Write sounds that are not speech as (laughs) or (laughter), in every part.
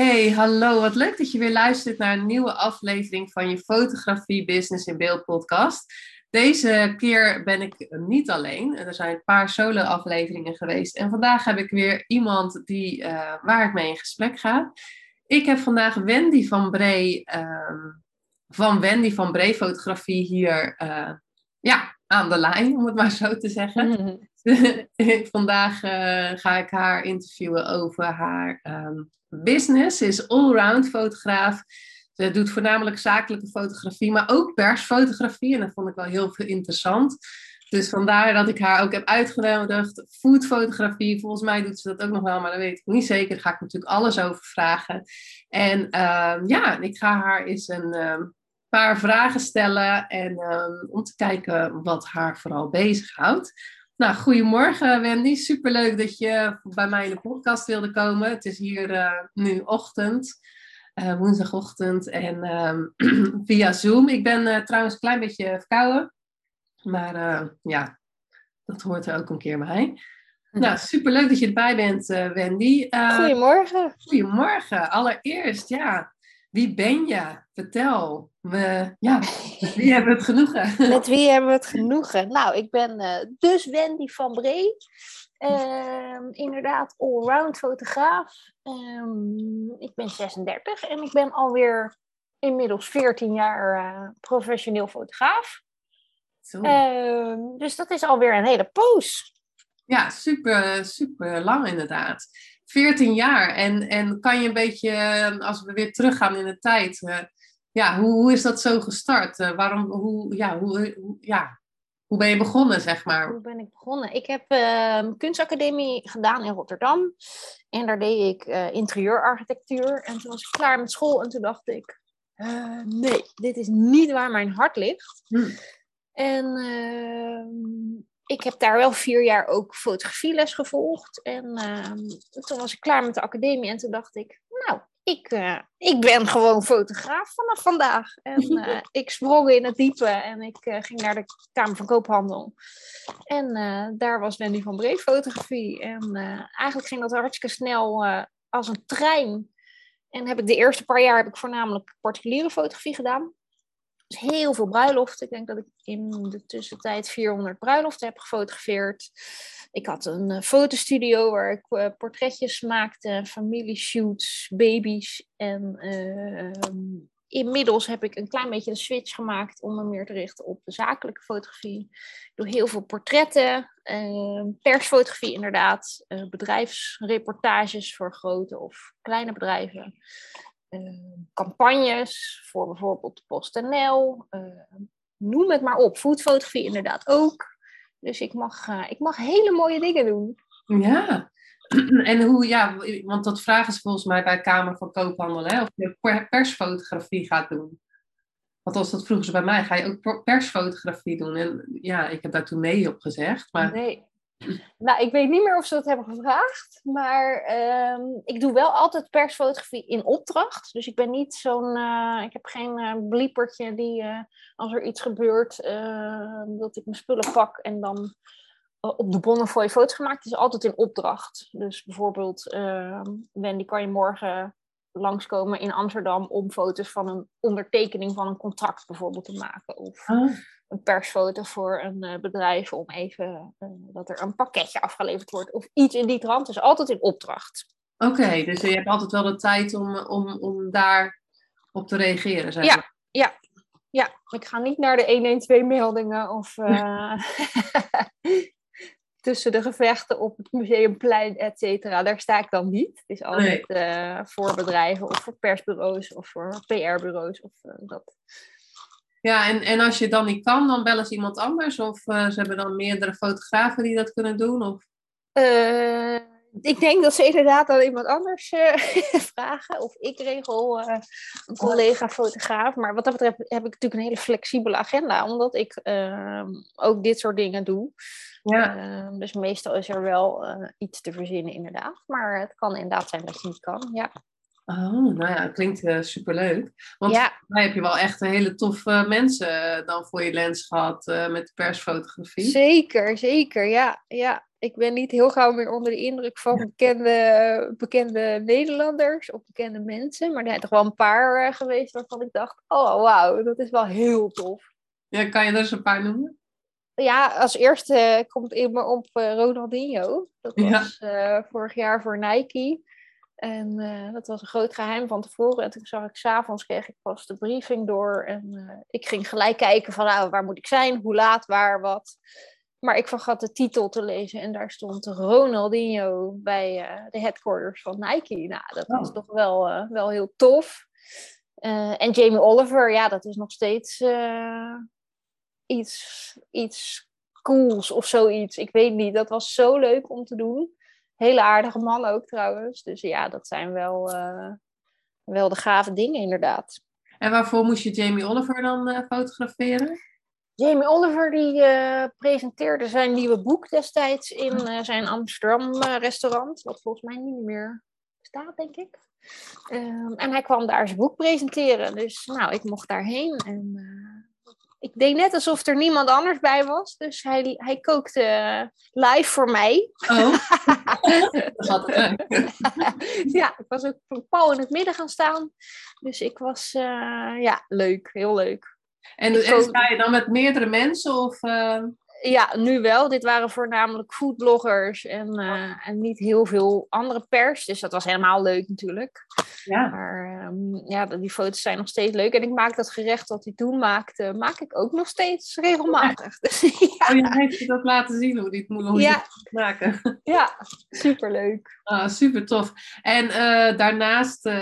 Hey, hallo. Wat leuk dat je weer luistert naar een nieuwe aflevering van je Fotografie Business in Beeld podcast. Deze keer ben ik niet alleen. Er zijn een paar solo afleveringen geweest. En vandaag heb ik weer iemand die, uh, waar ik mee in gesprek ga. Ik heb vandaag Wendy van Bree, uh, van Wendy van Bree Fotografie hier uh, ja, aan de lijn, om het maar zo te zeggen. (laughs) (laughs) vandaag uh, ga ik haar interviewen over haar um, business. Is allround fotograaf. Ze doet voornamelijk zakelijke fotografie, maar ook persfotografie. En dat vond ik wel heel veel interessant. Dus vandaar dat ik haar ook heb uitgenodigd. Foodfotografie, volgens mij doet ze dat ook nog wel, maar dat weet ik niet zeker. Daar ga ik natuurlijk alles over vragen. En uh, ja, ik ga haar eens een uh, paar vragen stellen. En uh, om te kijken wat haar vooral bezighoudt. Nou, goedemorgen Wendy. Superleuk dat je bij mij in de podcast wilde komen. Het is hier uh, nu ochtend, uh, woensdagochtend en uh, (clears throat) via Zoom. Ik ben uh, trouwens een klein beetje verkouden, maar ja, dat hoort er ook een keer bij. Nou, superleuk dat je erbij bent, Wendy. goedemorgen. Goedemorgen. Allereerst, ja, wie ben je? Vertel. We, ja, met wie hebben we het genoegen? (laughs) Met wie hebben we het genoegen? Nou, ik ben uh, dus Wendy van Bree. Uh, inderdaad, allround fotograaf. Um, ik ben 36 en ik ben alweer inmiddels 14 jaar uh, professioneel fotograaf. Uh, dus dat is alweer een hele poos. Ja, super, super lang inderdaad. 14 jaar. En, en kan je een beetje, als we weer teruggaan in de tijd, uh, ja, hoe, hoe is dat zo gestart? Uh, waarom, hoe, ja, hoe, hoe, ja, hoe ben je begonnen, zeg maar? Hoe ben ik begonnen? Ik heb uh, kunstacademie gedaan in Rotterdam. En daar deed ik interieurarchitectuur. En toen was ik klaar met school en toen dacht ik, nee, dit is niet waar mijn hart ligt. Hmm. En ehm, ik heb daar wel vier jaar ook fotografieles gevolgd. En uh, toen was ik klaar met de academie en toen dacht ik, nou, ik, uh, ik ben gewoon fotograaf vanaf vandaag. En uh, (laughs) ik sprong in het diepe en ik ging naar de Kamer van Koophandel. En daar was Wendy van Bree fotografie. En eigenlijk ging dat hartstikke snel als een trein. En heb ik de eerste paar jaar heb ik voornamelijk particuliere fotografie gedaan heel veel bruiloften. Ik denk dat ik in de tussentijd 400 bruiloften heb gefotografeerd. Ik had een uh, fotostudio waar ik uh, portretjes maakte, familieshoots, baby's. En uh, inmiddels heb ik een klein beetje de switch gemaakt om me meer te richten op de zakelijke fotografie. Doe heel veel portretten, persfotografie inderdaad, bedrijfsreportages voor grote of kleine bedrijven. Uh, campagnes voor bijvoorbeeld PostNL. Uh, noem het maar op. Foodfotografie inderdaad ook. Dus ik mag, uh, ik mag hele mooie dingen doen. Ja, (clears throat) en hoe, ja, want dat vragen ze volgens mij bij Kamer van Koophandel, hè, of je persfotografie gaat doen. Althans, dat vroegen ze bij mij. Ga je ook persfotografie doen? En ja, ik heb daar toen nee op gezegd. Maar... Nee, nou, ik weet niet meer of ze dat hebben gevraagd, maar um, ik doe wel altijd persfotografie in opdracht. Dus ik ben niet zo'n, uh, ik heb geen uh, bliepertje die uh, als er iets gebeurt, dat ik mijn spullen pak en dan op de Bonnefoy foto's gemaakt. Het is altijd in opdracht. Dus bijvoorbeeld, ehm, Wendy, kan je morgen langskomen in Amsterdam om foto's van een ondertekening van een contract bijvoorbeeld te maken. Of oh. Een persfoto voor een uh, bedrijf om even uh, dat er een pakketje afgeleverd wordt. Of iets in die trant. Dus altijd in opdracht. Oké, okay, dus je hebt altijd wel de tijd om, om, om daar op te reageren. Zeg ja, ja, ja, ik ga niet naar de 112 meldingen of uh, (laughs) tussen de gevechten op het museumplein, et cetera. Daar sta ik dan niet. Het is altijd nee. voor bedrijven of voor persbureaus of voor PR-bureaus of dat. Ja, en, en als je dan niet kan, dan bellen ze iemand anders? Of uh, ze hebben dan meerdere fotografen die dat kunnen doen? Of? Ik denk dat ze inderdaad aan iemand anders uh, (laughs) vragen. Of ik regel een collega-fotograaf. Maar wat dat betreft heb ik natuurlijk een hele flexibele agenda. Omdat ik uh, ook dit soort dingen doe. Ja. Ehm, dus meestal is er wel eh, iets te verzinnen inderdaad. Maar het kan inderdaad zijn dat je niet kan, ja. Oh, nou ja, klinkt uh, superleuk. Want ja. mij heb je wel echt hele toffe mensen dan voor je lens gehad met de persfotografie. Zeker, zeker, ja. ja ik ben niet heel gauw meer onder de indruk van bekende, bekende Nederlanders of bekende mensen. Maar er zijn toch wel een paar uh, geweest waarvan ik dacht, oh wauw, dat is wel heel tof. Ja, kan je er eens een paar noemen? Ja, als eerste komt in me op Ronaldinho. Dat was uh, vorig jaar voor Nike. En dat was een groot geheim van tevoren. En toen zag ik s'avonds, kreeg ik pas de briefing door. En ik ging gelijk kijken van, nou, waar moet ik zijn? Hoe laat, waar, wat? Maar ik vergat de titel te lezen en daar stond Ronaldinho bij uh, de headquarters van Nike. Nou, dat oh. is toch wel, wel heel tof. En Jamie Oliver, ja, dat is nog steeds iets, iets cools of zoiets. Ik weet niet, dat was zo leuk om te doen. Hele aardige man ook trouwens. Dus ja, dat zijn wel, wel de gave dingen inderdaad. En waarvoor moest je Jamie Oliver dan fotograferen? Jamie Oliver die uh, presenteerde zijn nieuwe boek destijds in uh, zijn Amsterdam restaurant, wat volgens mij niet meer bestaat, denk ik. Um, en hij kwam daar zijn boek presenteren, dus nou, ik mocht daarheen. En ik deed net alsof er niemand anders bij was, dus hij, hij kookte live voor mij. Oh, (laughs) (laughs) Ja, ik was ook voor Paul in het midden gaan staan, dus ik was, ja, leuk, heel leuk. En, en sta je dan met meerdere mensen? Of, uh... Ja, nu wel. Dit waren voornamelijk foodbloggers en, uh, en niet heel veel andere pers. Dus dat was helemaal leuk natuurlijk. Ja. Maar um, ja, die foto's zijn nog steeds leuk. En ik maak dat gerecht wat hij toen maakte, maak ik ook nog steeds regelmatig. Dus, (laughs) ja. Oh, je heeft je dat laten zien hoe die het hoe ja. maken. Ja, superleuk. Ah, super tof. En uh, daarnaast uh,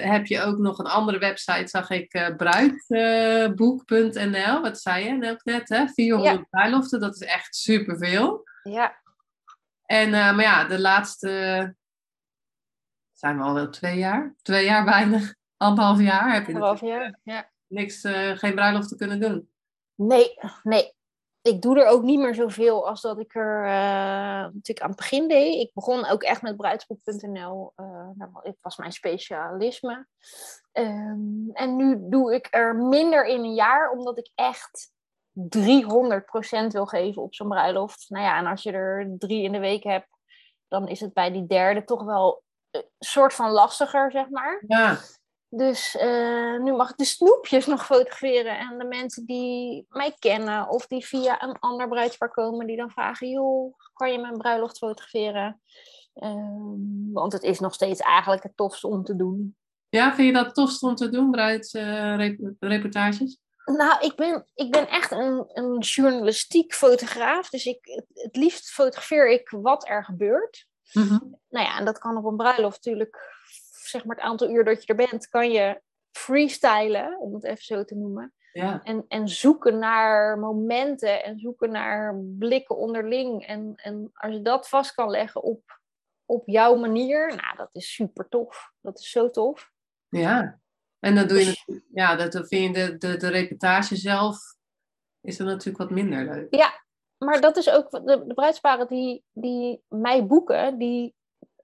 heb je ook nog een andere website, zag ik, bruidboek.nl. Wat zei je ook net, hè? 400 ja. Dat is echt superveel. Ja. En, maar ja, de laatste zijn we al wel twee jaar. Twee jaar bijna. (laughs) Anderhalf jaar heb je Anderhalf jaar, ja. niks, uh, geen bruiloft te kunnen doen. Nee, nee. Ik doe er ook niet meer zoveel als dat ik er uh, natuurlijk aan het begin deed. Ik begon ook echt met bruidsboek.nl. Uh, eh, nou, was mijn specialisme. Um, en nu doe ik er minder in een jaar, omdat ik echt 300% wil geven op zo'n bruiloft. Nou ja, en als je er drie in de week hebt, dan is het bij die derde toch wel soort van lastiger, zeg maar. Ja. Dus uh, nu mag ik de snoepjes nog fotograferen. En de mensen die mij kennen of die via een ander bruidspaar komen, die dan vragen: joh, kan je mijn bruiloft fotograferen? Um, want het is nog steeds eigenlijk het tofste om te doen. Ja, vind je dat tofst om te doen, bruidsreportages? Uh, nou, ik ben, ik ben echt een, een journalistiek fotograaf. Dus ik, het, het liefst fotografeer ik wat er gebeurt. Mhm. Nou ja, en dat kan op een bruiloft natuurlijk, zeg maar het aantal uur dat je er bent, kan je freestylen, om het even zo te noemen. Ja. En, en zoeken naar momenten en zoeken naar blikken onderling. En, en als je dat vast kan leggen op, op jouw manier, nou, dat is super tof. Dat is zo tof. Ja, en dan doe je dus, ja, dat vind je de, de, de reportage zelf, is er natuurlijk wat minder leuk. Ja, maar dat is ook, de, de bruidsparen die, die mij boeken, die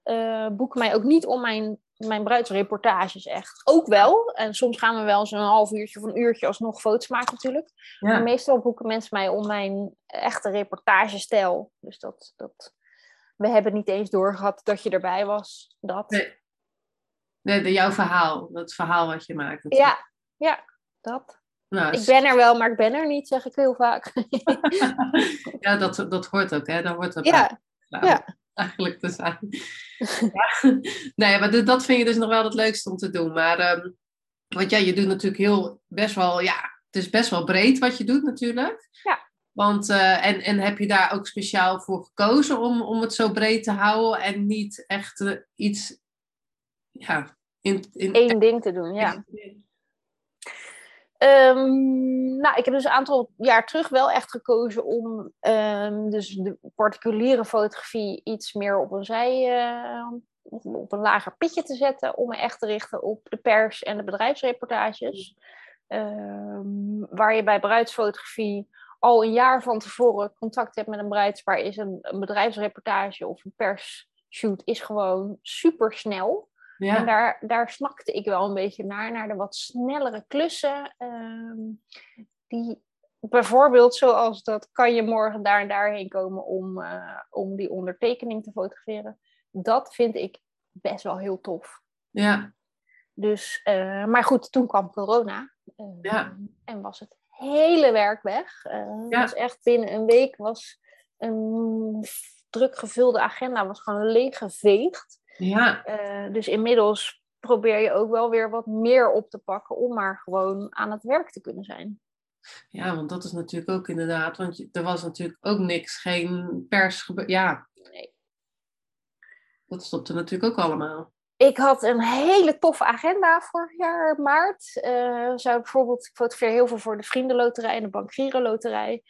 uh, boeken mij ook niet om mijn, mijn bruidsreportages echt. Ook wel, en soms gaan we wel zo'n half uurtje of een uurtje alsnog foto's maken natuurlijk. Maar meestal boeken mensen mij om mijn echte reportagestijl. Dus dat, dat, we hebben niet eens doorgehad dat je erbij was. Dat. Nee. Nee de, jouw verhaal, dat verhaal wat je maakt. Ja, ja, dat. Nou, ik ben er wel, maar ik ben er niet, zeg ik heel vaak. (laughs) ja, dat, dat hoort ook, hè? Dat hoort ook ja. ja. eigenlijk te zijn. (laughs) ja. Nee, maar dat vind je dus nog wel het leukste om te doen. Maar, um, want ja, je doet natuurlijk heel, best wel, ja, het is best wel breed wat je doet natuurlijk. Ja. Want, uh, en, en heb je daar ook speciaal voor gekozen om, om het zo breed te houden en niet echt uh, iets, ja, in, in... Eén ding te doen, ja. Ehm, nou, ik heb dus een aantal jaar terug wel echt gekozen om ehm, dus de particuliere fotografie iets meer op een zij, uh, op een lager pitje te zetten, om me echt te richten op de pers en de bedrijfsreportages. Ehm, waar je bij bruidsfotografie al een jaar van tevoren contact hebt met een bruidspaar, is een, een bedrijfsreportage of een persshoot is gewoon super snel. Ja. En daar, daar snakte ik wel een beetje naar, naar de wat snellere klussen. Ehm, die bijvoorbeeld zoals dat kan je morgen daar en daarheen komen om, uh, om die ondertekening te fotograferen. Dat vind ik best wel heel tof. Ja. Dus, uh, maar goed, toen kwam corona. Uh, ja. En was het hele werk weg. Uh, ja. was echt binnen een week was een druk gevulde agenda was gewoon leeggeveegd. Ja. Uh, dus inmiddels probeer je ook wel weer wat meer op te pakken om maar gewoon aan het werk te kunnen zijn. Ja, want dat is natuurlijk ook inderdaad, want je, er was natuurlijk ook niks, geen pers. Ja. Nee. Dat stopte natuurlijk ook allemaal. Ik had een hele toffe agenda vorig jaar maart. Uh, zou bijvoorbeeld, ik fotografeer heel veel voor de Vriendenloterij en de Bank Loterij.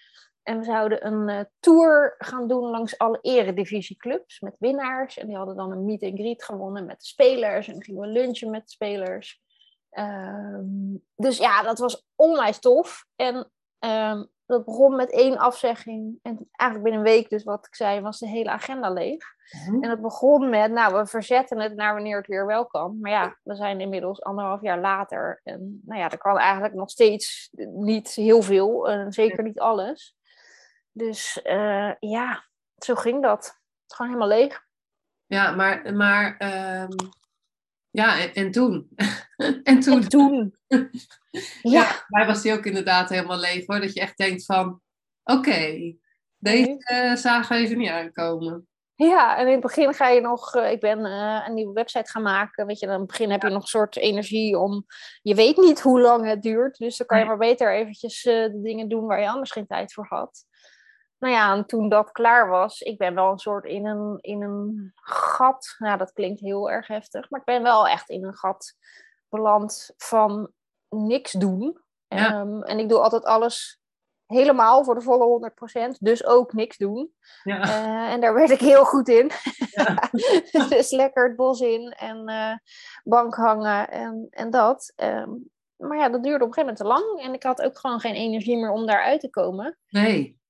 En we zouden een uh, tour gaan doen langs alle eredivisieclubs met winnaars. En die hadden dan een meet and greet gewonnen met de spelers. En dan gingen we lunchen met de spelers. Um, dus ja, dat was onwijs tof. En um, dat begon met één afzegging. En eigenlijk binnen een week, dus wat ik zei, was de hele agenda leeg. Mm En het begon met, nou, we verzetten het naar wanneer het weer wel kan. Maar ja, we zijn inmiddels anderhalf jaar later. En nou ja, er kan eigenlijk nog steeds niet heel veel. En zeker niet alles. Dus uh, ja, zo ging dat. Gewoon helemaal leeg. Ja, maar, maar um, ja, en, en toen? (laughs) en toen? En toen. (laughs) ja. ja. Mij was die ook inderdaad helemaal leeg hoor. Dat je echt denkt van, oké, okay, deze uh, zagen even niet aankomen. Ja, en in het begin ga je nog, uh, ik ben uh, een nieuwe website gaan maken. Weet je, in het begin heb je nog een soort energie om, je weet niet hoe lang het duurt. Dus dan kan je maar beter eventjes de dingen doen waar je anders geen tijd voor had nou ja, en toen dat klaar was, ik ben wel een soort in een, in een gat. Nou, dat klinkt heel erg heftig, maar ik ben wel echt in een gat beland van niks doen. Ja. Um, en ik doe altijd alles helemaal voor de volle 100%, dus ook niks doen. Ja. Uh, en daar werd ik heel goed in. Ja. (laughs) dus lekker het bos in en uh, bank hangen en, en dat. Um, maar ja, dat duurde op een gegeven moment te lang en ik had ook gewoon geen energie meer om daaruit te komen. Nee.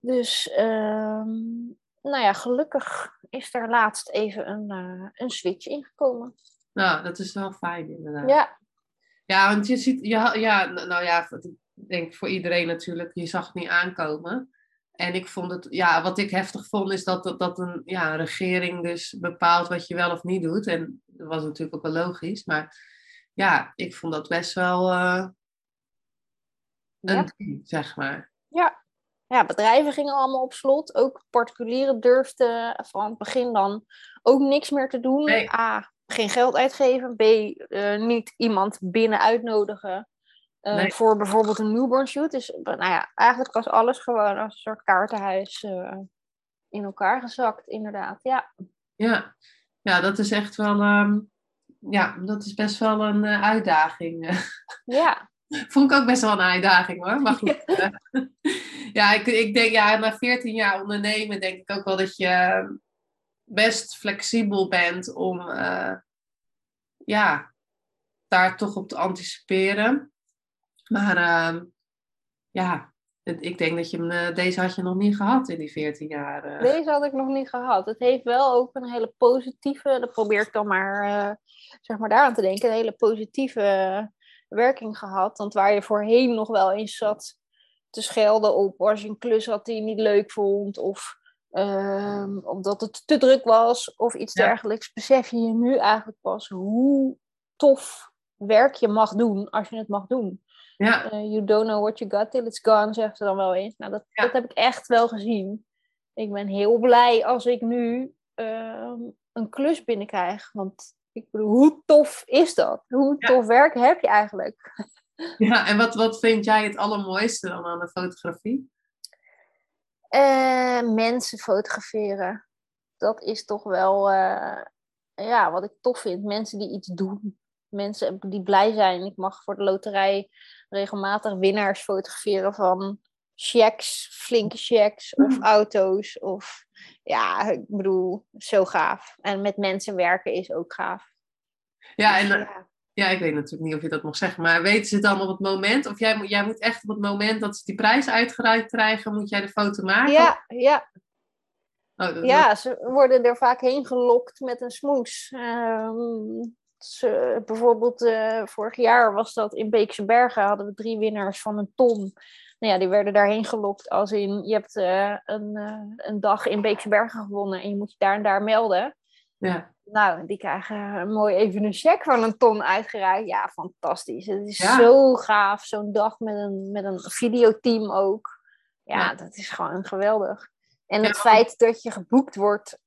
Dus um, nou ja, gelukkig is er laatst even een, uh, een switch ingekomen. Nou, dat is wel fijn inderdaad. Ja. Ja, want je ziet, ja, ja, nou ja, ik denk voor iedereen natuurlijk, je zag het niet aankomen. En ik vond het, ja, wat ik heftig vond, is dat, dat een, ja, een regering dus bepaalt wat je wel of niet doet. En dat was natuurlijk ook wel logisch. Maar ja, ik vond dat best wel uh, een ja. ding, zeg maar. Ja, ja, bedrijven gingen allemaal op slot. Ook particulieren durfden van het begin dan ook niks meer te doen. Nee. A, geen geld uitgeven. B, uh, niet iemand binnen uitnodigen. Uh, Nee. Voor bijvoorbeeld een newborn shoot. Dus nou ja, eigenlijk was alles gewoon als een soort kaartenhuis eh, in elkaar gezakt, inderdaad. Ja. Ja, ja dat is echt wel, ehm, ja, dat is best wel een eh, uitdaging. Ja. (laughs) Vond ik ook best wel een uitdaging hoor. Maar goed. eh, (laughs) ja, ik, ik denk, ja, na 14 jaar ondernemen denk ik ook wel dat je best flexibel bent om eh, ja, daar toch op te anticiperen. Maar ehm, ja, ik denk dat je hem, eh, deze had je nog niet gehad in die 14 jaar. eh. Deze had ik nog niet gehad. Het heeft wel ook een hele positieve, dat probeer ik dan maar, eh, zeg maar daaraan te denken, een hele positieve eh, werking gehad. Want waar je voorheen nog wel eens zat te schelden op als je een klus had die je niet leuk vond, of ehm, omdat het te druk was, of iets Ja. dergelijks, besef je je nu eigenlijk pas hoe tof werk je mag doen als je het mag doen. Ja, Eh, you don't know what you got till it's gone, zegt ze dan wel eens. Nou, dat, Ja. dat heb ik echt wel gezien. Ik ben heel blij als ik nu ehm, een klus binnenkrijg. Want ik bedoel, hoe tof is dat? Hoe Ja. tof werk heb je eigenlijk? (laughs) ja, en wat, wat vind jij het allermooiste dan aan de fotografie? Eh, mensen fotograferen. Dat is toch wel eh, ja, wat ik tof vind. Mensen die iets doen. mensen die blij zijn. Ik mag voor de loterij regelmatig winnaars fotograferen van checks, flinke checks of Mm. auto's. Of ja, ik bedoel, zo gaaf. En met mensen werken is ook gaaf. Ja, Dus en eh, ja, ik weet natuurlijk niet of je dat mag zeggen, maar weten ze dan op het moment? Of jij, moet- jij moet echt op het moment dat ze die prijs uitgereikt krijgen, moet jij de foto maken? ja, ja, Oh, dat- ja, ze worden er vaak heen gelokt met een smoes. Ehm, ze, bijvoorbeeld eh, vorig jaar was dat in Beekse Bergen, hadden we drie winnaars van een ton. Nou ja, die werden daarheen gelokt als in, je hebt eh, een, eh, een dag in Beekse Bergen gewonnen en je moet je daar en daar melden. ja. Nou, die krijgen een mooi even een cheque van een ton uitgereikt. Ja, fantastisch. Het is Ja. zo gaaf, zo'n dag met een, met een videoteam ook. Ja, Ja. dat is gewoon geweldig. En het feit dat je geboekt wordt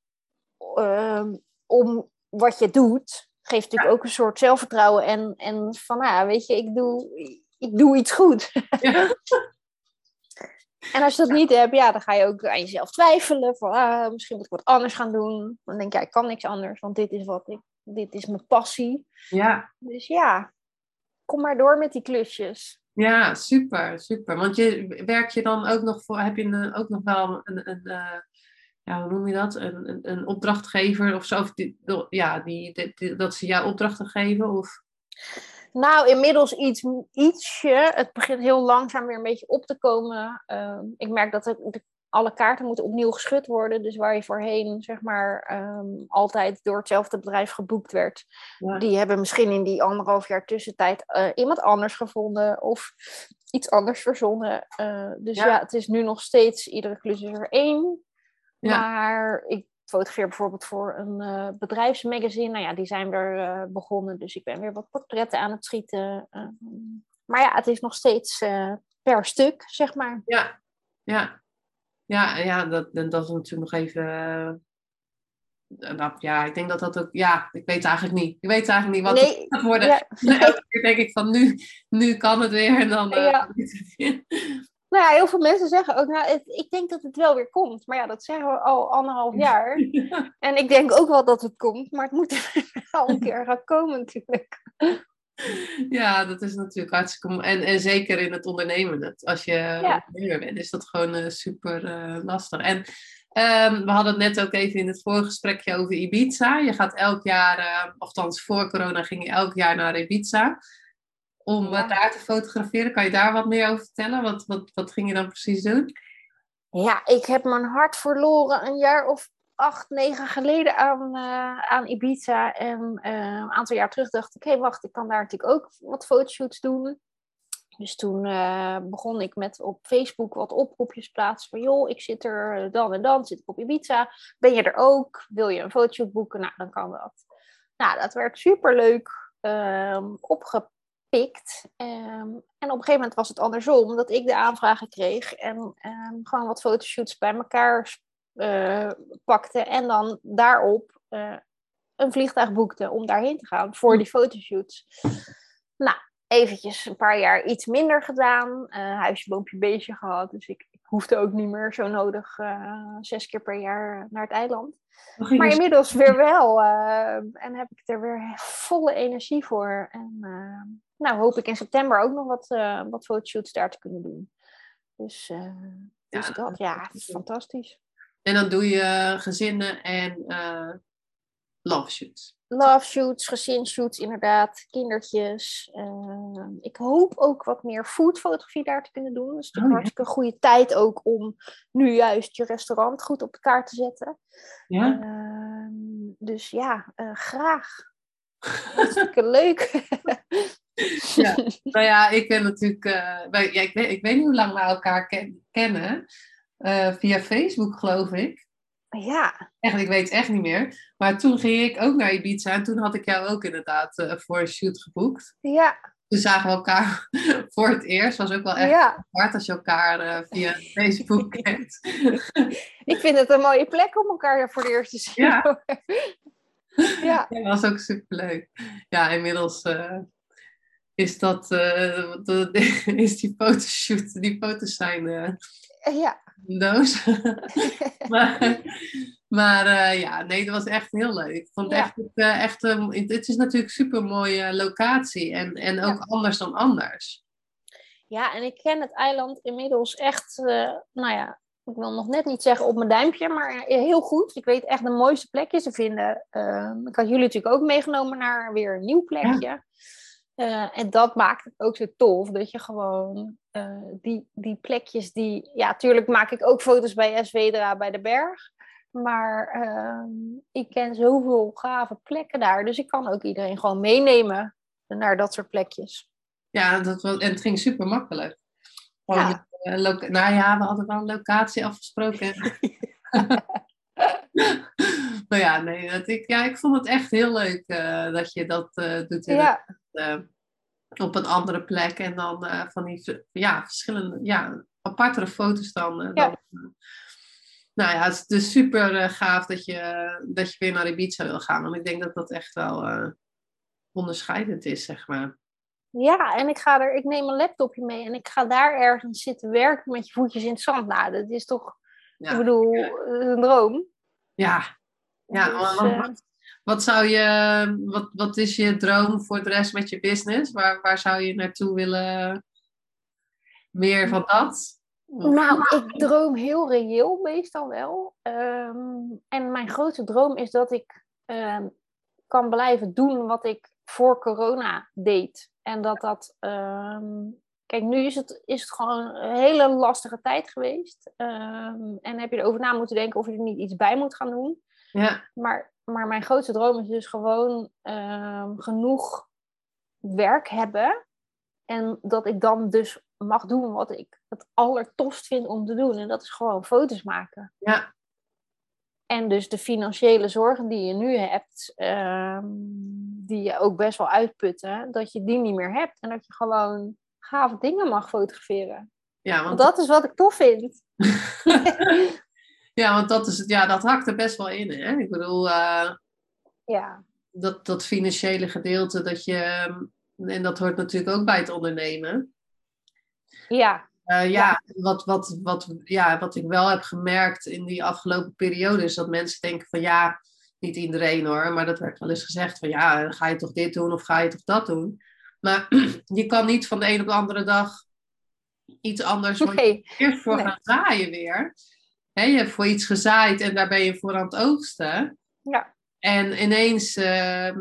ehm, om wat je doet, geeft natuurlijk ook een soort zelfvertrouwen. En, en van, nou, ja, weet je, ik doe, ik doe iets goed. Ja. (laughs) En als je dat niet hebt, ja, dan ga je ook aan jezelf twijfelen. Van, ah, misschien moet ik wat anders gaan doen. Dan denk je, ja, ik kan niks anders, want dit is wat ik, dit is mijn passie. ja. Dus ja, kom maar door met die klusjes. Ja, super, super. Want je werk je dan ook nog voor, heb je een, ook nog wel een, een eh, ja, hoe noem je dat? Een, een, een opdrachtgever of zo? Of die, ja, die, die- die- dat ze jou opdrachten geven? Of, Nou, inmiddels iets, ietsje. Het begint heel langzaam weer een beetje op te komen. Ehm, ik merk dat de, de- alle kaarten moeten opnieuw geschud worden. Dus waar je voorheen, zeg maar, ehm, altijd door hetzelfde bedrijf geboekt werd. Ja. Die hebben misschien in die anderhalf jaar tussentijd eh, iemand anders gevonden. Of iets anders verzonnen. Eh, dus Ja. ja. het is nu nog steeds, iedere klus is er één. Ja. Maar ik fotografeer bijvoorbeeld voor een eh, bedrijfsmagazine. Nou ja, die zijn weer eh, begonnen. Dus ik ben weer wat portretten aan het schieten. Eh, maar ja, het is nog steeds per stuk, zeg maar. ja, ja. Ja, ja dat, dat is natuurlijk nog even. dat, ja, ik denk dat dat ook. Ja, ik weet eigenlijk niet. Ik weet eigenlijk niet wat Nee, het gaat worden. Ja, (laughs) Elke keer denk ik van nu, nu kan het weer en dan. Ja. (laughs) nou ja, heel veel mensen zeggen ook, nou, het- ik denk dat het wel weer komt. Maar ja, dat zeggen we al anderhalf jaar. (laughs) En ik denk ook wel dat het komt, maar het moet (laughs) wel een keer gaan komen natuurlijk. (laughs) Ja, dat is natuurlijk hartstikke. En, en zeker in het ondernemen. Dat als je ondernemer bent, is dat gewoon eh, super eh, lastig. En ehm, we hadden het net ook even in het vorige gesprekje over Ibiza. Je gaat elk jaar, eh althans voor corona ging je elk jaar naar Ibiza. Om Ja. daar te fotograferen. Kan je daar wat meer over vertellen? Wat, wat, wat ging je dan precies doen? Ja, ik heb mijn hart verloren een jaar of acht, negen geleden aan, eh, aan Ibiza. En eh, een aantal jaar terug dacht ik, hé wacht, ik kan daar natuurlijk ook wat fotoshoots doen. Dus toen eh, begon ik met op Facebook wat oproepjes plaatsen van joh, ik zit er dan en dan, zit ik op Ibiza. Ben je er ook? Wil je een fotoshoot boeken? Nou, dan kan dat. Nou, dat werd superleuk ehm opgepikt. Ehm, en op een gegeven moment was het andersom, dat ik de aanvragen kreeg en ehm, gewoon wat fotoshoots bij elkaar eh, pakte en dan daarop eh, een vliegtuig boekte om daarheen te gaan voor die fotoshoots. Nou, eventjes een paar jaar iets minder gedaan, eh huisje, boompje, beestje gehad, dus ik hoefde ook niet meer zo nodig eh, zes keer per jaar naar het eiland. Ging Maar inmiddels weer wel. eh, en heb ik er weer volle energie voor. En eh, nou hoop ik in september ook nog wat, wat fotoshoots daar te kunnen doen. Dus, dus Ja, dat, ja, fantastisch. En dan doe je gezinnen en love shoots. Love shoots, gezinshoots inderdaad, kindertjes. Eh, ik hoop ook wat meer foodfotografie daar te kunnen doen. Dat is natuurlijk Oh, ja. hartstikke goede tijd ook om nu juist je restaurant goed op de kaart te zetten. Ja? Ehm, dus ja, eh, graag. Hartstikke (laughs) leuk. Ja. Nou ja, ik ben natuurlijk. eh, wij- ja, ik, weet, ik weet niet hoe lang we elkaar ken- kennen. Eh, via Facebook, geloof ik. Ja, Echt, ik weet het echt niet meer. Maar toen ging ik ook naar Ibiza en toen had ik jou ook inderdaad eh, voor een shoot geboekt. ja, Toen zagen we elkaar (laughs) voor het eerst. Was ook wel echt ja. hard als je elkaar eh, via Facebook (laughs) kent. Ik vind het een mooie plek om elkaar voor de eerst te zien. Ja. (laughs) ja. Dat was ook superleuk. Ja, inmiddels eh, is dat de- is die fotoshoot, die foto's zijn ja. een doos. (laughs) maar, Maar uh, ja, nee, dat was echt heel leuk. Ik vond Ja. echt, uh, echt um, het is natuurlijk een super mooie locatie en, en ook Ja. anders dan anders. Ja, en ik ken het eiland inmiddels echt, eh, nou ja, ik wil nog net niet zeggen op mijn duimpje, maar heel goed. Ik weet echt de mooiste plekjes te vinden. Eh, ik had jullie natuurlijk ook meegenomen naar weer een nieuw plekje. Eh, en dat maakt het ook zo tof, dat je gewoon eh, die, die plekjes die... Ja, tuurlijk maak ik ook foto's bij SWDRA bij de berg. Maar ehm, ik ken zoveel gave plekken daar. Dus ik kan ook iedereen gewoon meenemen naar dat soort plekjes. Ja, dat was, en het ging super makkelijk. Ja. eh, nou ja, we hadden wel een locatie afgesproken. (laughs) maar (laughs) ja, nee, dat ik, ja, ik vond het echt heel leuk eh, dat je dat eh, doet Ja, eh, op een andere plek. En dan van die ja, verschillende, ja, apartere foto's dan. Ja. dan nou ja, het is dus super gaaf dat je, dat je weer naar Ibiza wil gaan. Want ik denk dat dat echt wel onderscheidend is, zeg maar. Ja, en ik, ga er, ik neem een laptopje mee en ik ga daar ergens zitten werken met je voetjes in het zand. Nou, dat is toch, Ja, ik bedoel, een droom. Ja. ja Dus, wat, eh, wat, wat zou je, wat, wat is je droom voor de rest met je business? Waar, waar zou je naartoe willen? Meer van dat? nou, ik droom heel reëel meestal wel. Ehm, en mijn grote droom is dat ik ehm, kan blijven doen wat ik voor corona deed. En dat dat... ehm, kijk, nu is het, is het gewoon een hele lastige tijd geweest. Ehm, en heb je erover na moeten denken of je er niet iets bij moet gaan doen. Ja, Maar, maar mijn grootste droom is dus gewoon ehm, genoeg werk hebben. En dat ik dan dus mag doen wat ik het allertofst vind om te doen. En dat is gewoon foto's maken. ja, En dus de financiële zorgen die je nu hebt, ehm, die je ook best wel uitputten, dat je die niet meer hebt. En dat je gewoon gave dingen mag fotograferen. ja, Want want, dat is wat ik tof vind. (laughs) ja, want dat, is, het- ja, dat hakt er best wel in. Hè? Ik bedoel, eh, Ja, dat, dat financiële gedeelte, dat je, en dat hoort natuurlijk ook bij het ondernemen. ja, Eh, ja, Ja. Wat, wat, wat, ja, wat ik wel heb gemerkt in die afgelopen periode is dat mensen denken van ja, niet iedereen hoor, maar dat werd wel eens gezegd van ja, ga je toch dit doen of ga je toch dat doen? Maar (clears throat) je kan niet van de een op de andere dag iets anders je nee. eerst voor Nee. gaan zaaien weer. Hè, je hebt voor iets gezaaid en daar ben je voor aan het oogsten. Ja. En ineens, ehm,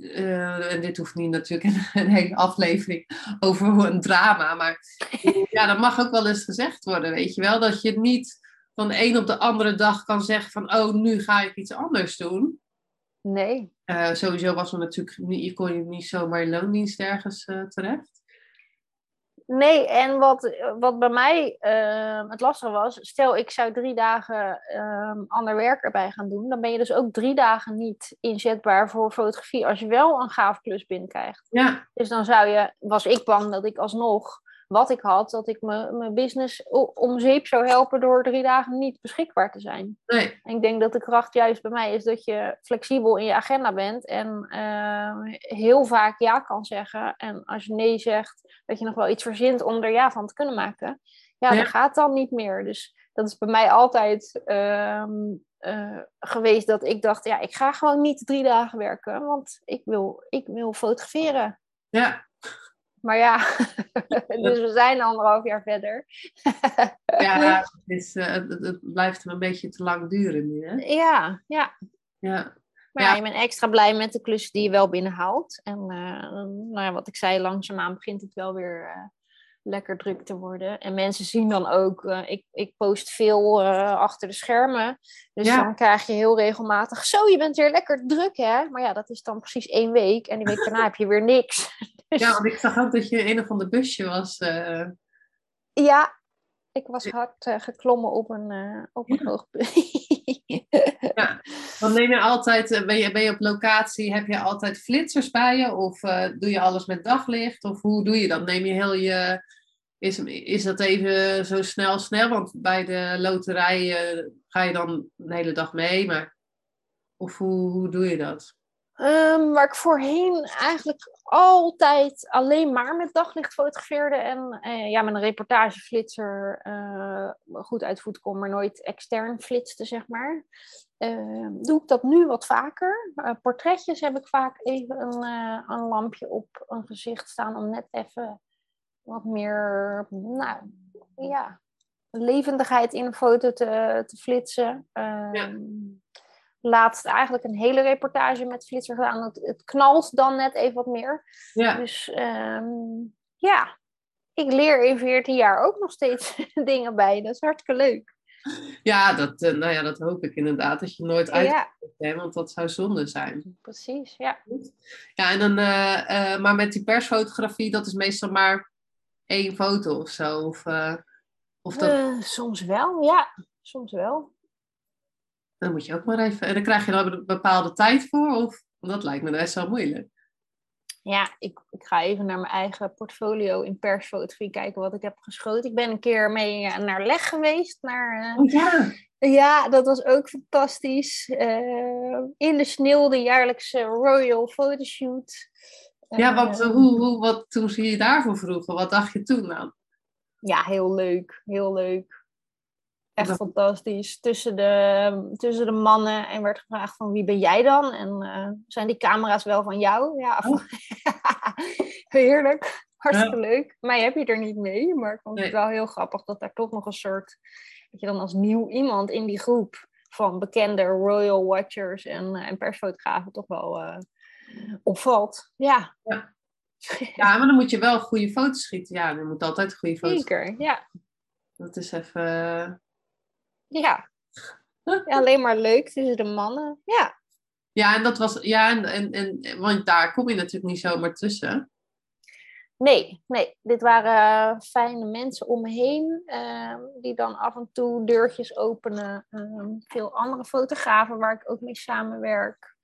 eh, en dit hoeft niet natuurlijk een, (laughs) een hele aflevering over een drama, maar (laughs) ja, dat mag ook wel eens gezegd worden, weet je wel, dat je niet van de een op de andere dag kan zeggen van, oh, nu ga ik iets anders doen. Nee. Eh, sowieso was er natuurlijk niet, je kon je niet zomaar in loondienst ergens eh, terecht. Nee, en wat, wat bij mij ehm, het lastige was, stel ik zou drie dagen ehm, ander werk erbij gaan doen, dan ben je dus ook drie dagen niet inzetbaar voor fotografie als je wel een gaaf klus binnenkrijgt. Ja, Dus dan zou je, was ik bang dat ik alsnog wat ik had, dat ik me- mijn business om zeep zou helpen door drie dagen niet beschikbaar te zijn. nee, En ik denk dat de kracht juist bij mij is dat je flexibel in je agenda bent en ehm, heel vaak ja kan zeggen. En als je nee zegt, dat je nog wel iets verzint om er ja van te kunnen maken. Ja, Ja. dat gaat dan niet meer. Dus dat is bij mij altijd ehm, eh, geweest dat ik dacht, ja, ik ga gewoon niet drie dagen werken, want ik wil, ik wil fotograferen. ja, Maar ja, (laughs) (laughs) dus we zijn anderhalf jaar verder. (laughs) ja het, is, eh, het, blijft een beetje te lang duren nu, hè? ja, ja. Ja, Maar Ja. ja, je bent extra blij met de klussen die je wel binnenhaalt. En eh, nou ja, wat ik zei, langzaamaan begint het wel weer eh, lekker druk te worden. En mensen zien dan ook, eh, ik, ik post veel eh, achter de schermen. Dus Ja. dan krijg je heel regelmatig, zo je bent weer lekker druk hè. Maar ja, dat is dan precies één week. En die week daarna heb je weer niks. (laughs) Dus, ja, want ik zag ook dat je een of ander busje was. eh, ja, ik was hard geklommen op een, eh, op een hoog (laughs) punt. Dan neem je altijd, ben je, ben je op locatie, heb je altijd flitsers bij je? Of doe je alles met daglicht? Of hoe doe je dat? Neem je heel je, is, is dat even zo snel snel? Want bij de loterij eh, ga je dan de hele dag mee, maar of hoe, hoe doe je dat? Ehm, waar ik voorheen eigenlijk altijd alleen maar met daglicht fotografeerde en eh, ja, met een reportageflitser uh, goed uit voet kon, maar nooit extern flitste, zeg maar. Uh, doe ik dat nu wat vaker. portretjes heb ik vaak even een, een lampje op een gezicht staan om net even wat meer, nou ja, levendigheid in een foto te, te flitsen. Ja ehm, laatst eigenlijk een hele reportage met Flitser gedaan. Het, het knalt dan net even wat meer. Ja. Dus um, ja, ik leer in 14 jaar ook nog steeds (laughs) dingen bij. Dat is hartstikke leuk. Ja, dat, uh, nou ja, dat hoop ik inderdaad. Dat je nooit uit ja. want dat zou zonde zijn. Precies, ja. Ja, en dan, uh, uh, maar met die persfotografie, dat is meestal maar één foto of zo? Of, of dat... soms wel, ja. Soms wel. Dan moet je ook maar even. En dan krijg je dan een bepaalde tijd voor, of dat lijkt me best wel moeilijk. Ja, ik, ik ga even naar mijn eigen portfolio in persfotografie kijken wat ik heb geschoten. Ik ben een keer mee eh, naar Leg geweest. Naar, uh, oh, ja. ja, dat was ook fantastisch. Uh, in de sneeuw, de jaarlijkse Royal Photoshoot. Ja, wat, hoe, hoe, wat, toen zie je daarvoor vroegen, wat dacht je toen dan? Ja, heel leuk. Heel leuk. Echt fantastisch. Tussen de, tussen de mannen. En werd gevraagd van wie ben jij dan? En uh, zijn die camera's wel van jou? Ja, oh. (laughs) heerlijk. Hartstikke leuk. Mij heb je er niet mee. Maar ik vond het wel heel grappig dat daar toch nog een soort... Dat je dan als nieuw iemand in die groep van bekende royal watchers en, uh, en persfotografen toch wel uh, opvalt. Ja. ja. (laughs) Ja, maar dan moet je wel goede foto's schieten. Ja, je moet altijd goede foto's Zeker, ja. Dat is even ja. ja. Alleen maar leuk tussen de mannen. Ja. Ja, en dat was. Ja, en, en, en want daar kom je natuurlijk niet zomaar tussen. Nee, nee. Dit waren fijne mensen om me heen. Ehm, die dan af en toe deurtjes openen. Ehm, veel andere fotografen waar ik ook mee samenwerk.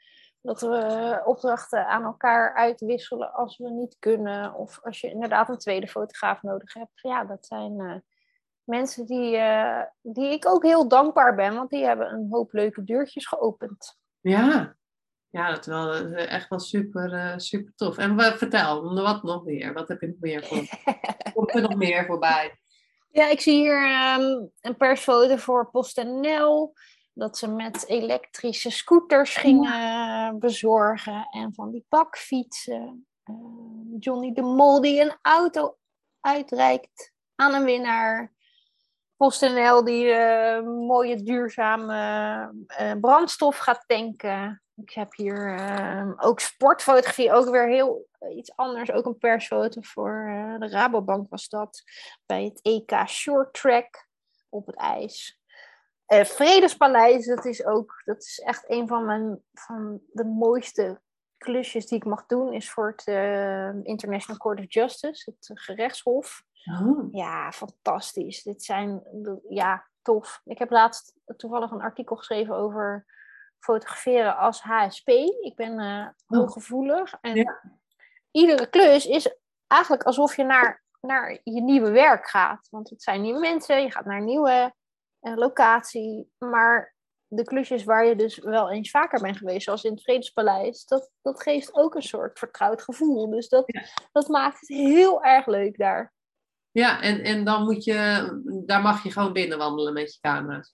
Dat we opdrachten aan elkaar uitwisselen als we niet kunnen. Of als je inderdaad een tweede fotograaf nodig hebt. Ja, dat zijn uh, mensen die, uh, die ik ook heel dankbaar ben, want die hebben een hoop leuke deurtjes geopend. Ja, ja dat is wel eh, echt wel super, uh, super tof. En uh, vertel, wat nog meer? Wat heb je nog meer voor? (laughs) Komt er nog meer voorbij? Ja, ik zie hier um, een persfoto voor PostNL. Dat ze met elektrische scooters gingen bezorgen en van die bakfietsen. Johnny de Mol die een auto uitreikt aan een winnaar. PostNL die uh, mooie duurzame uh, brandstof gaat tanken. Ik heb hier uh, ook sportfotografie, ook weer heel iets anders. Ook een persfoto voor de Rabobank was dat. Bij het EK Short Track op het ijs. Vredespaleis, dat is ook, dat is echt een van, mijn, van de mooiste klusjes die ik mag doen. Is voor het International Court of Justice, het gerechtshof. Oh. Ja, fantastisch. Dit zijn, ja, tof. Ik heb laatst toevallig een artikel geschreven over fotograferen als HSP. Ik ben uh, hooggevoelig. En iedere klus is eigenlijk alsof je naar, naar je nieuwe werk gaat. Want het zijn nieuwe mensen, je gaat naar nieuwe locatie. Maar de klusjes waar je dus wel eens vaker bent geweest, zoals in het Vredespaleis, dat, dat geeft ook een soort vertrouwd gevoel. Dus dat, dat maakt het heel erg leuk daar. Ja, en, en dan moet je, daar mag je gewoon binnen wandelen met je camera's.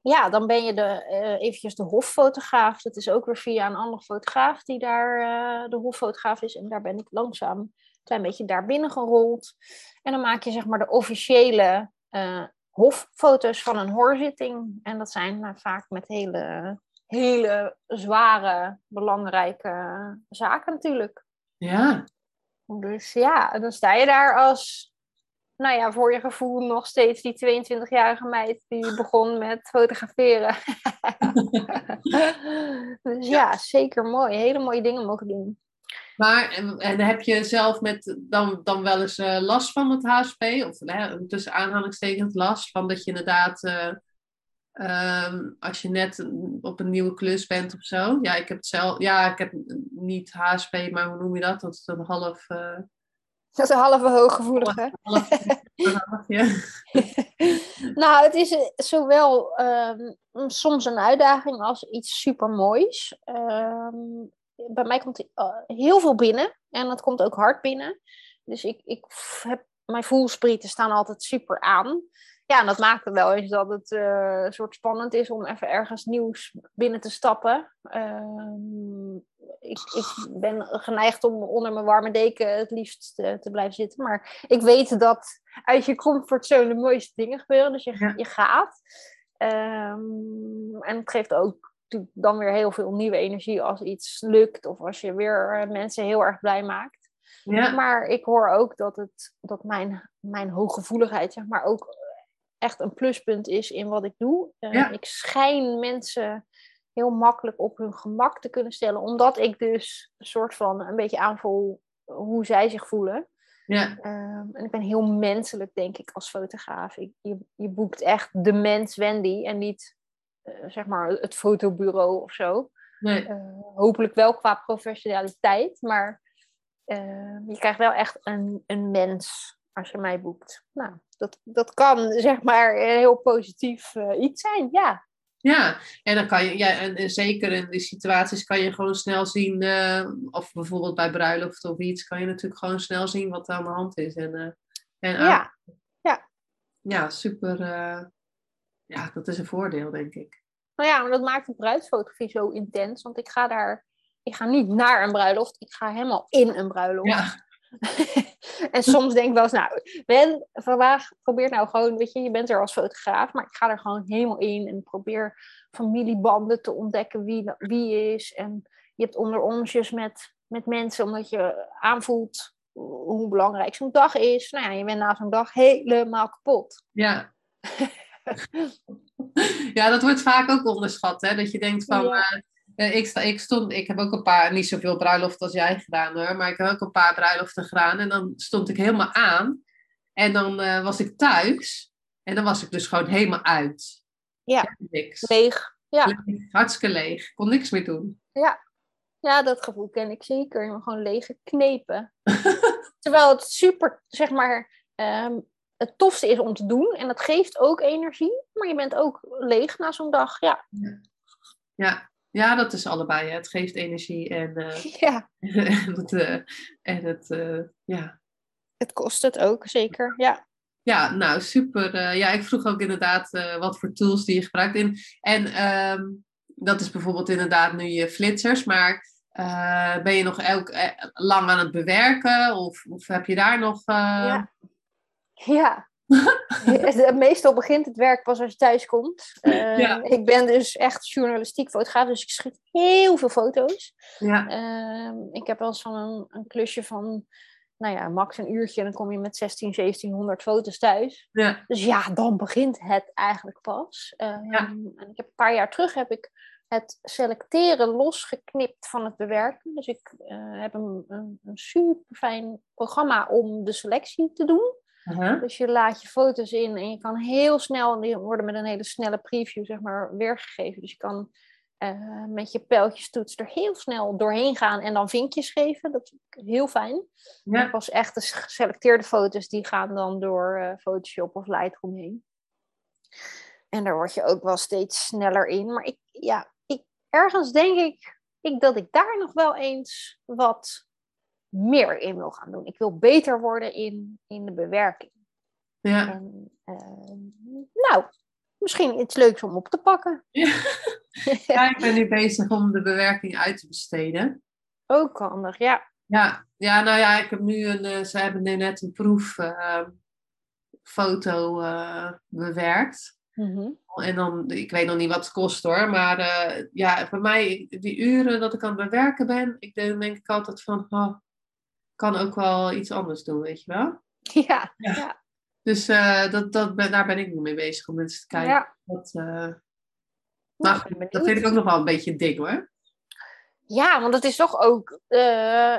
Ja, dan ben je de, uh, eventjes de hoffotograaf. Dat is ook weer via een andere fotograaf die daar uh, de hoffotograaf is. En daar ben ik langzaam een klein beetje daar binnen gerold. En dan maak je zeg maar de officiële uh, hoffoto's van een hoorzitting. En dat zijn vaak met hele, hele zware, belangrijke zaken natuurlijk. Ja. Dus ja, dan sta je daar als nou ja, voor je gevoel nog steeds die 22-jarige meid die begon met fotograferen. (laughs) dus ja, zeker mooi. Hele mooie dingen mogen doen. Maar en, heb je zelf met dan, dan wel eens uh, last van het HSP? Of hè, tussen aanhalingstekens last van dat je inderdaad, uh, um, als je net op een nieuwe klus bent of zo. Ja, ik heb het zelf, ja, ik heb niet HSP, maar hoe noem je dat? Dat is een half. Uh, dat is een halve hooggevoelige. (laughs) (laughs) nou, het is eh, zowel um, soms een uitdaging als iets super moois. Um, bij mij komt uh, heel veel binnen. En dat komt ook hard binnen. Dus ik, ik heb, mijn voelsprieten staan altijd super aan. Ja, en dat maakt het wel eens dat het uh, een soort spannend is om even ergens nieuws binnen te stappen. Uh, ik, ik, ben geneigd om onder mijn warme deken het liefst te, te, blijven zitten. Maar ik weet dat uit je comfortzone de mooiste dingen gebeuren. Dus je, je gaat. Um, en het geeft ook dan weer heel veel nieuwe energie als iets lukt. Of als je weer mensen heel erg blij maakt. Ja. Maar ik hoor ook dat, het, dat mijn, mijn hooggevoeligheid zeg maar, ook echt een pluspunt is in wat ik doe. Ik schijn mensen heel makkelijk op hun gemak te kunnen stellen, omdat ik dus een soort van een beetje aanvoel hoe zij zich voelen. Ja. Um, en ik ben heel menselijk, denk ik, als fotograaf. Ik, je, je boekt echt de mens Wendy en niet zeg maar het fotobureau of zo. Nee. Uh, hopelijk wel qua professionaliteit, maar uh, je krijgt wel echt een, een mens als je mij boekt. Nou, dat, dat kan zeg maar heel positief iets zijn, ja. Ja, en dan kan je, ja, en, zeker in die situaties kan je gewoon snel zien, uh, of bijvoorbeeld bij bruiloft of iets, kan je natuurlijk gewoon snel zien wat er aan de hand is. En, uh, en ja. ja. Ja, super. Ja, dat is een voordeel, denk ik. Nou ja, maar dat maakt de bruidsfotografie zo intens, want ik ga daar, ik ga niet naar een bruiloft, ik ga helemaal in een bruiloft. Ja. (laughs) en soms denk ik wel eens, nou, Ben, vandaag probeer nou gewoon, weet je, je bent er als fotograaf, maar ik ga er gewoon helemaal in en probeer familiebanden te ontdekken wie, wie is. En je hebt onder onsjes met, met mensen, omdat je aanvoelt hoe belangrijk zo'n dag is. Nou ja, je bent na zo'n dag helemaal kapot. Ja. (laughs) ja, dat wordt vaak ook onderschat, hè? Dat je denkt van, ja. uh, ik, sta, ik, stond, ik heb ook een paar, niet zoveel bruiloften als jij gedaan hoor, maar ik heb ook een paar bruiloften gedaan. En dan stond ik helemaal aan. En dan uh, was ik thuis. En dan was ik dus gewoon helemaal uit. Ja, niks. leeg. Ja. Leeg, hartstikke leeg. Kon niks meer doen. Ja. ja, dat gevoel ken ik zeker. Je gewoon leeg geknepen. (laughs) Terwijl het super, zeg maar, um, het tofste is om te doen. En dat geeft ook energie. Maar je bent ook leeg na zo'n dag. Ja. ja. ja. Dat is allebei. Het geeft energie en, uh, (laughs) ja. (laughs) en het, uh, en het uh, ja. Het kost het ook, zeker. Ja. Ja, nou super. ja, ik vroeg ook inderdaad wat voor tools die je gebruikt. In. En um, dat is bijvoorbeeld inderdaad nu je flitsers. Maar ben je nog elk, lang aan het bewerken? Of, of heb je daar nog... Ja. Ja, (laughs) Meestal begint het werk pas als je thuis komt. Uh, Ik ben dus echt journalistiek fotograaf, dus ik schiet heel veel foto's. Ja. Uh, ik heb wel eens van een, een, klusje van, nou ja, max een uurtje en dan kom je met 16, 1700 foto's thuis. Ja. Dus ja, dan begint het eigenlijk pas. Uh, en ik heb een paar jaar terug heb ik het selecteren losgeknipt van het bewerken. Dus ik eh, heb een, een, een super fijn programma om de selectie te doen. Dus je laat je foto's in en je kan heel snel, die worden met een hele snelle preview zeg maar weergegeven. Dus je kan uh, met je pijltjestoets er heel snel doorheen gaan en dan vinkjes geven. Dat is heel fijn. Ja. pas echt de geselecteerde foto's die gaan dan door uh, Photoshop of Lightroom heen. En daar word je ook wel steeds sneller in. Maar ik, ja, ik, ergens denk ik, ik dat ik daar nog wel eens wat meer in wil gaan doen. Ik wil beter worden in, in de bewerking. Ja. En, uh, nou, misschien iets leuks om op te pakken. (laughs) Ja. ik ben nu bezig om de bewerking uit te besteden. Ook handig, ja. Ja, ja nou ja, ik heb nu een, uh, ze hebben nu net een proeffoto uh, bewerkt. Mm En dan, ik weet nog niet wat het kost hoor, maar ja, voor mij, die uren dat ik aan het bewerken ben, ik denk, denk ik altijd van, oh, kan ook wel iets anders doen, weet je wel? (laughs) Ja. ja. Dus uh, dat, dat ben, daar ben ik nu mee bezig om eens te kijken. Ja. Wat, uh... maar dat vind ik ook nog wel een beetje ding hoor. Ja, want het is toch ook uh,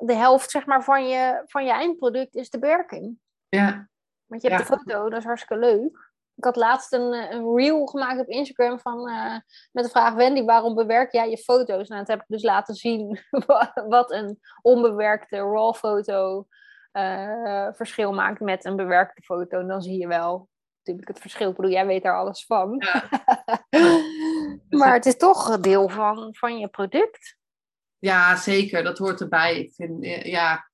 de helft zeg maar, van, je, van je eindproduct is de werking. Ja. Want je hebt de foto, dat is hartstikke leuk. Ik had laatst een, een reel gemaakt op Instagram van, uh, met de vraag: Wendy, waarom bewerk jij je foto's? Nou, dat heb ik dus laten zien (laughs) wat een onbewerkte RAW foto uh, verschil maakt met een bewerkte foto. En dan zie je wel natuurlijk het verschil. Ik bedoel, jij weet daar alles van. Ja. (laughs) maar het is toch een deel van, van je product. Ja, zeker. Dat hoort erbij. Ik vind, eh, ja,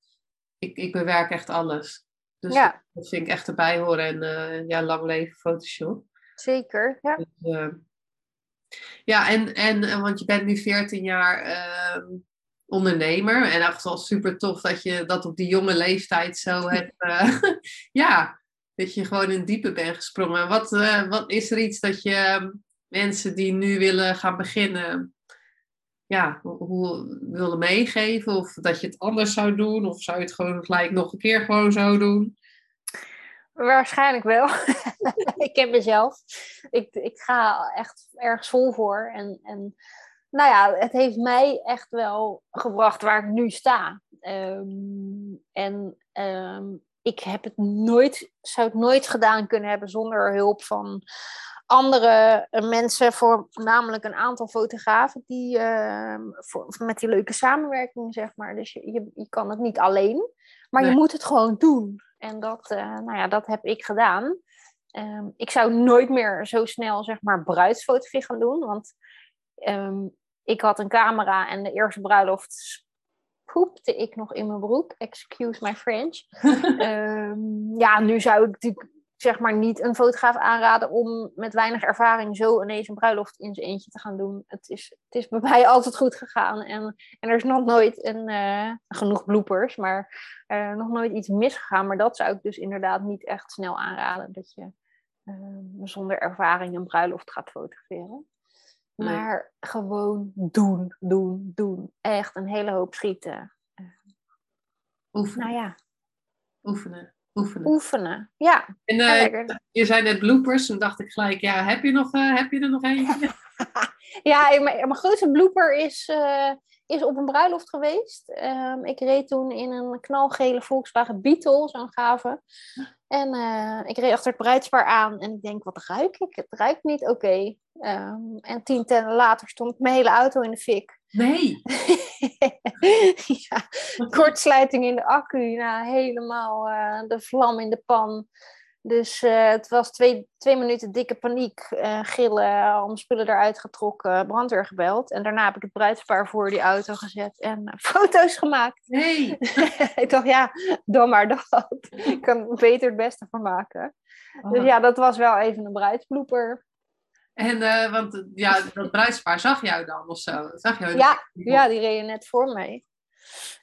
ik, ik bewerk echt alles. Dus Ja. dat vind ik echt erbij horen. En eh, ja, lang leven Photoshop. Zeker, ja. Dus, eh, ja, en, en eh, want je bent nu 14 jaar ehm, ondernemer. En echt wel super tof dat je dat op die jonge leeftijd zo (laughs) hebt. (laughs) ja, dat je gewoon in het diepe bent gesprongen. Wat, wat is er iets dat je ehm, mensen die nu willen gaan beginnen, ja, hoe, willen meegeven? Of dat je het anders zou doen? Of zou je het gewoon gelijk nog een keer gewoon zo doen? Waarschijnlijk wel. (laughs) ik heb mezelf. Ik, ik ga echt ergens vol voor. En, en nou ja, het heeft mij echt wel gebracht waar ik nu sta. Ehm, en ehm, ik heb het nooit, zou het nooit gedaan kunnen hebben zonder hulp van andere eh, mensen, voornamelijk een aantal fotografen die ehm, voor, met die leuke samenwerking, zeg maar. Dus je, je, je kan het niet alleen, maar Nee. je moet het gewoon doen. En dat, eh, nou ja, dat heb ik gedaan. Ehm, ik zou nooit meer zo snel, zeg maar, bruidsfotografie gaan doen, want ehm, ik had een camera en de eerste bruiloft poepte ik nog in mijn broek. Excuse my French. (laughs) Ja, nu zou ik natuurlijk zeg maar niet een fotograaf aanraden om met weinig ervaring zo ineens een bruiloft in zijn eentje te gaan doen. Het is, het is bij (laughs) mij altijd goed gegaan en, en er is nog nooit een, eh, genoeg bloopers, maar nog nooit iets misgegaan. Maar dat zou ik dus inderdaad niet echt snel aanraden, dat je eh, zonder ervaring een bruiloft gaat fotograferen. Nee. Maar gewoon doen, doen, doen. Echt een hele hoop schieten. Oefenen, Nou ja, oefenen, oefenen. oefenen. Ja, En eh, je zei net bloopers, toen dacht ik gelijk, ja, heb je, nog, eh, heb je er nog eentje? (laughs) (laughs) Ja, mijn, mijn grootste blooper is, eh, is op een bruiloft geweest. Ehm, ik reed toen in een knalgele Volkswagen Beetle, zo'n gave. En eh, ik reed achter het bruidspaar aan en ik denk, wat ruik ik? Het ruikt niet oké. Ehm, en tien tellen later stond mijn hele auto in de fik. Nee. (laughs) ja, kortsluiting in de accu, nou, helemaal eh, de vlam in de pan. Dus eh, het was twee, twee minuten dikke paniek, eh, gillen, om spullen eruit getrokken, brandweer gebeld. En daarna heb ik het bruidspaar voor die auto gezet en (laughs) foto's gemaakt. Nee. (laughs) ik dacht, ja, dan maar dat. Ik kan er beter het beste van maken. Dus Oh. ja, dat was wel even een bruidsblooper. En, eh, want ja, dat bruidspaar zag jou dan of zo? Zag jou Ja, Ja, die reden net voor mij.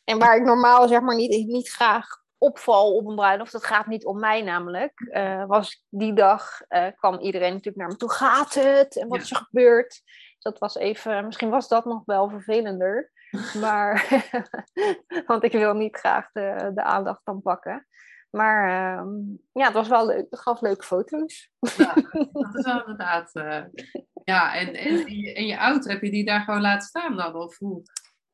En waar ik normaal zeg maar niet, niet graag opval op een bruiloft, dat gaat niet om mij namelijk, eh, was die dag eh, kwam iedereen natuurlijk naar me toe. Gaat het? En wat Ja. is er gebeurd? Dat was even, misschien was dat nog wel vervelender. (laughs) Maar, (laughs) want ik wil niet graag de, de aandacht dan pakken. Maar ehm, ja, het was wel leuk. Het gaf leuke foto's. Ja, (laughs) dat is wel inderdaad. eh, ja, en, en, en, je, en je auto, heb je die daar gewoon laten staan dan? Of hoe?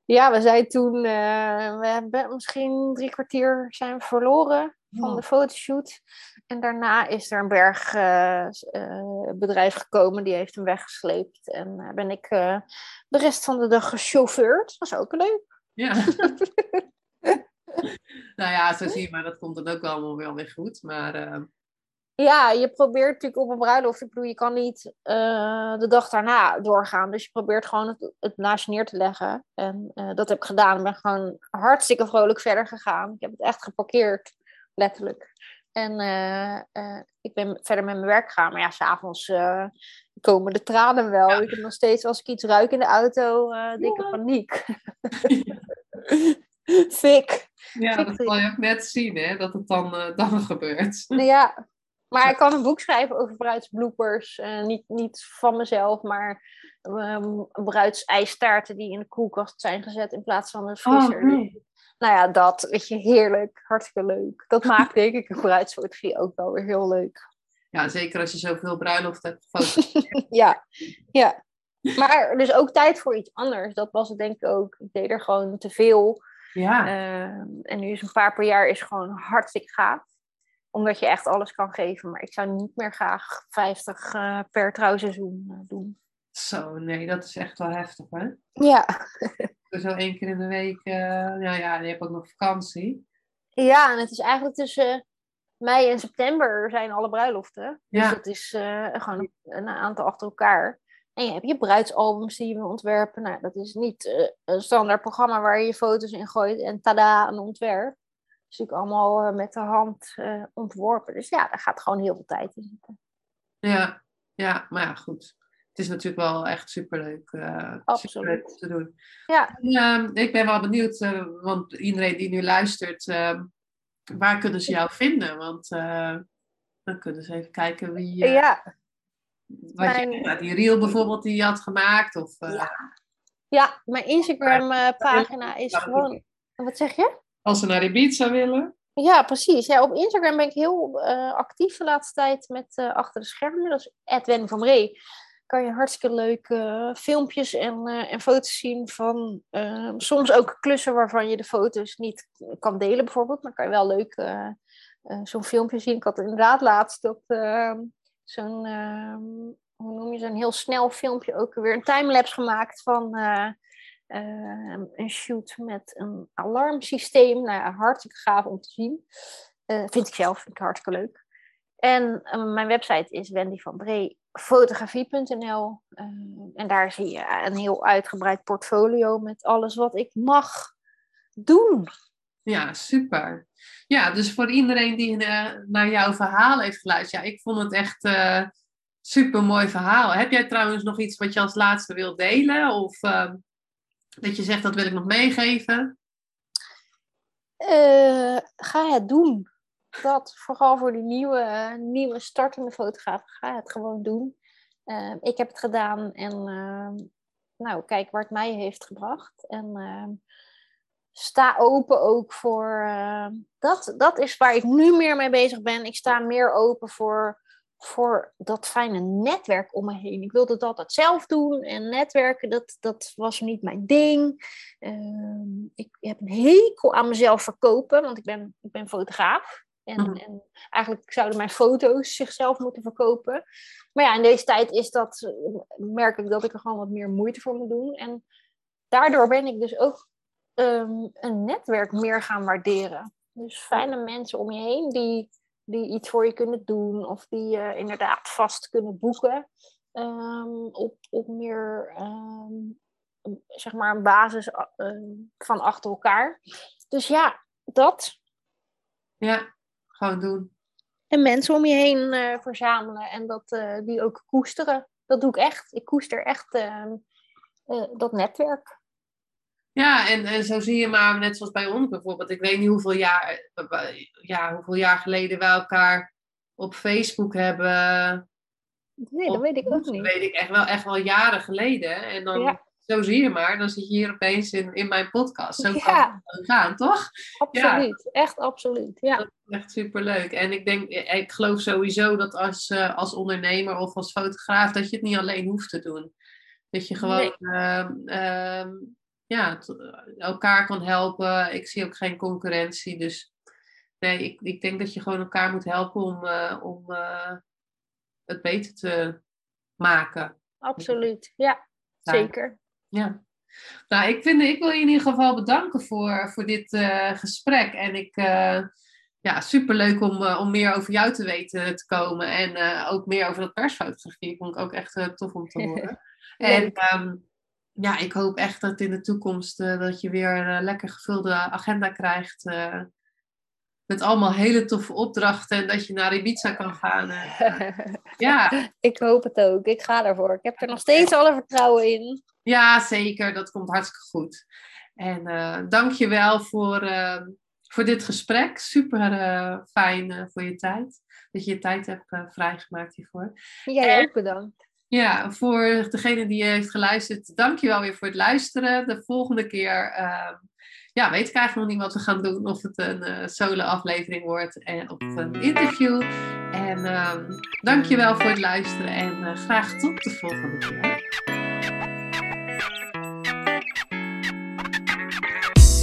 Ja, we zijn toen, eh, we hebben misschien drie kwartier zijn we verloren van Oh. de fotoshoot. En daarna is er een bergbedrijf gekomen, die heeft hem weggesleept. En eh, ben ik eh, de rest van de dag gechauffeurd. Dat was ook leuk. Ja. (laughs) (laughs) nou ja, zo zie je, maar dat komt dan ook allemaal wel weer goed. Maar eh, Ja, je probeert natuurlijk op een bruiloft, ik bedoel, je kan niet eh, de dag daarna doorgaan. Dus je probeert gewoon het, het naast je neer te leggen. En eh, dat heb ik gedaan. Ik ben gewoon hartstikke vrolijk verder gegaan. Ik heb het echt geparkeerd, letterlijk. En ik ben verder met mijn werk gegaan. Maar ja, s'avonds komen de tranen wel. Ja. Ik heb nog steeds, als ik iets ruik in de auto, eh, dikke Ja. paniek. (laughs) (laughs) Fik. ja, dat zal je ook net zien, hè, dat het dan, eh, dan (laughs) gebeurt. Ja, maar ik kan een boek schrijven over bruidsbloopers. Eh, niet, niet van mezelf, maar ehm bruidsijstaarten die in de koelkast zijn gezet in plaats van de vriezer. Nou ja, dat, weet je, heerlijk. Hartstikke leuk. Dat (laughs) maakt denk ik een bruidsfotografie ook wel weer heel leuk. Ja, zeker als je zoveel bruiloft hebt gefotografeerd. Ja, ja. Maar er is ook tijd voor iets anders. Dat was het denk ik ook. Ik deed er gewoon te veel. Ja, Ehm, en nu is een paar per jaar is gewoon hartstikke gaaf. Omdat je echt alles kan geven. Maar ik zou niet meer graag 50 eh, per trouwseizoen eh, doen. zo, nee, dat is echt wel heftig, hè? Ja. (laughs) Zo één keer in de week, eh nou ja, je hebt ook nog vakantie. ja, en het is eigenlijk tussen mei en september zijn alle bruiloften. Dus Ja. dat is gewoon een, een aantal achter elkaar. En je hebt je bruidsalbums die je wil ontwerpen. Nou, dat is niet eh, een standaard programma waar je je foto's in gooit en tada, een ontwerp. Dat is natuurlijk allemaal eh, met de hand eh, ontworpen. Dus ja, daar gaat gewoon heel veel tijd in zitten. Ja, ja, maar ja, goed. Het is natuurlijk wel echt superleuk, Absoluut. superleuk om te doen. Ja. En, ehm, ik ben wel benieuwd, want iedereen die nu luistert, uh, waar kunnen ze jou vinden? Want dan kunnen ze even kijken wie. ja. Mijn... je, die reel bijvoorbeeld die je had gemaakt. Of, ja. ja, mijn Instagram-pagina is gewoon. Wat zeg je? Als ze naar Ibiza willen. Ja, precies. Ja, op Instagram ben ik heel actief de laatste tijd met achter de schermen. Dat is Edwin van Ree kan je hartstikke leuke filmpjes en, en foto's zien van soms ook klussen waarvan je de foto's niet kan delen bijvoorbeeld. Maar kan je wel leuk zo'n filmpje zien. Ik had inderdaad laatst op ehm, zo'n, ehm, hoe noem je zo'n heel snel filmpje ook weer een timelapse gemaakt van ehm, een shoot met een alarmsysteem. Nou ja, hartstikke gaaf om te zien. vind ik zelf, vind ik hartstikke leuk. En mijn website is Wendy van Bree fotografie.nl. Uh, en daar zie je een heel uitgebreid portfolio met alles wat ik mag doen. Ja, super. Ja, dus voor iedereen die uh, naar jouw verhaal heeft geluisterd, ja, ik vond het echt uh, super mooi verhaal. Heb jij trouwens nog iets wat je als laatste wilt delen? Of uh, dat je zegt dat wil ik nog meegeven? ga het doen dat vooral voor die nieuwe, nieuwe startende fotografen, ga het gewoon doen. Uh, ik heb het gedaan en uh, nou, kijk waar het mij heeft gebracht. En sta open ook voor. dat, dat is waar ik nu meer mee bezig ben. Ik sta meer open voor, voor dat fijne netwerk om me heen. Ik wilde dat altijd zelf doen en netwerken, dat, dat was niet mijn ding. Ehm, ik heb een hekel aan mezelf verkopen, want ik ben, ik ben fotograaf. En, mm. en, eigenlijk zouden mijn foto's zichzelf moeten verkopen. Maar ja, in deze tijd is dat, merk ik dat ik er gewoon wat meer moeite voor moet doen. En daardoor ben ik dus ook um, een netwerk meer gaan waarderen. Dus fijne mensen om je heen die, die iets voor je kunnen doen. Of die je inderdaad vast kunnen boeken. Um, op, op meer, um, zeg maar, een basis van achter elkaar. Dus ja, dat. Ja, gewoon doen. En mensen om je heen uh, verzamelen en dat, uh, die ook koesteren. Dat doe ik echt. Ik koester echt uh, dat netwerk. Ja, en, en zo zie je maar, net zoals bij ons bijvoorbeeld. Ik weet niet hoeveel jaar, ja, hoeveel jaar geleden wij elkaar op Facebook hebben. Nee, dat weet ik ook niet. Dat weet ik echt wel, echt wel jaren geleden. En dan ja zo zie je maar, dan zit je hier opeens in, in mijn podcast. Zo kan het gaan, toch? Absoluut, ja. echt absoluut. Ja. Dat is echt superleuk. En ik denk, ik geloof sowieso dat als, uh, als ondernemer of als fotograaf, dat je het niet alleen hoeft te doen. Dat je gewoon nee. uh, uh, ja, elkaar kan helpen. Ik zie ook geen concurrentie. Dus nee, ik, ik denk dat je gewoon elkaar moet helpen om, eh, om eh, het beter te maken. Absoluut, ja, zeker. Ja. Nou, ik, vind, ik wil je in ieder geval bedanken voor, voor dit uh, gesprek. En ik, ja, superleuk om, om meer over jou te weten te komen. En ook meer over dat persfotografie. Vond ik ook echt tof om te (laughs) horen. en um, ja, ik hoop echt dat in de toekomst dat je weer een lekker gevulde agenda krijgt. met allemaal hele toffe opdrachten. En dat je naar Ibiza kan gaan. (laughs) ja. Ik hoop het ook. Ik ga ervoor. Ik heb er nog steeds alle vertrouwen in. Ja, zeker. Dat komt hartstikke goed. En dank je wel voor, voor dit gesprek. Super fijn voor je tijd. Dat je je tijd hebt vrijgemaakt hiervoor. Jij ook bedankt. Ja, voor degene die heeft geluisterd, dank je wel weer voor het luisteren. De volgende keer ja, weet ik eigenlijk nog niet wat we gaan doen. Of het een solo aflevering wordt en, of een interview. En ehm, dank je wel voor het luisteren en graag tot de volgende keer.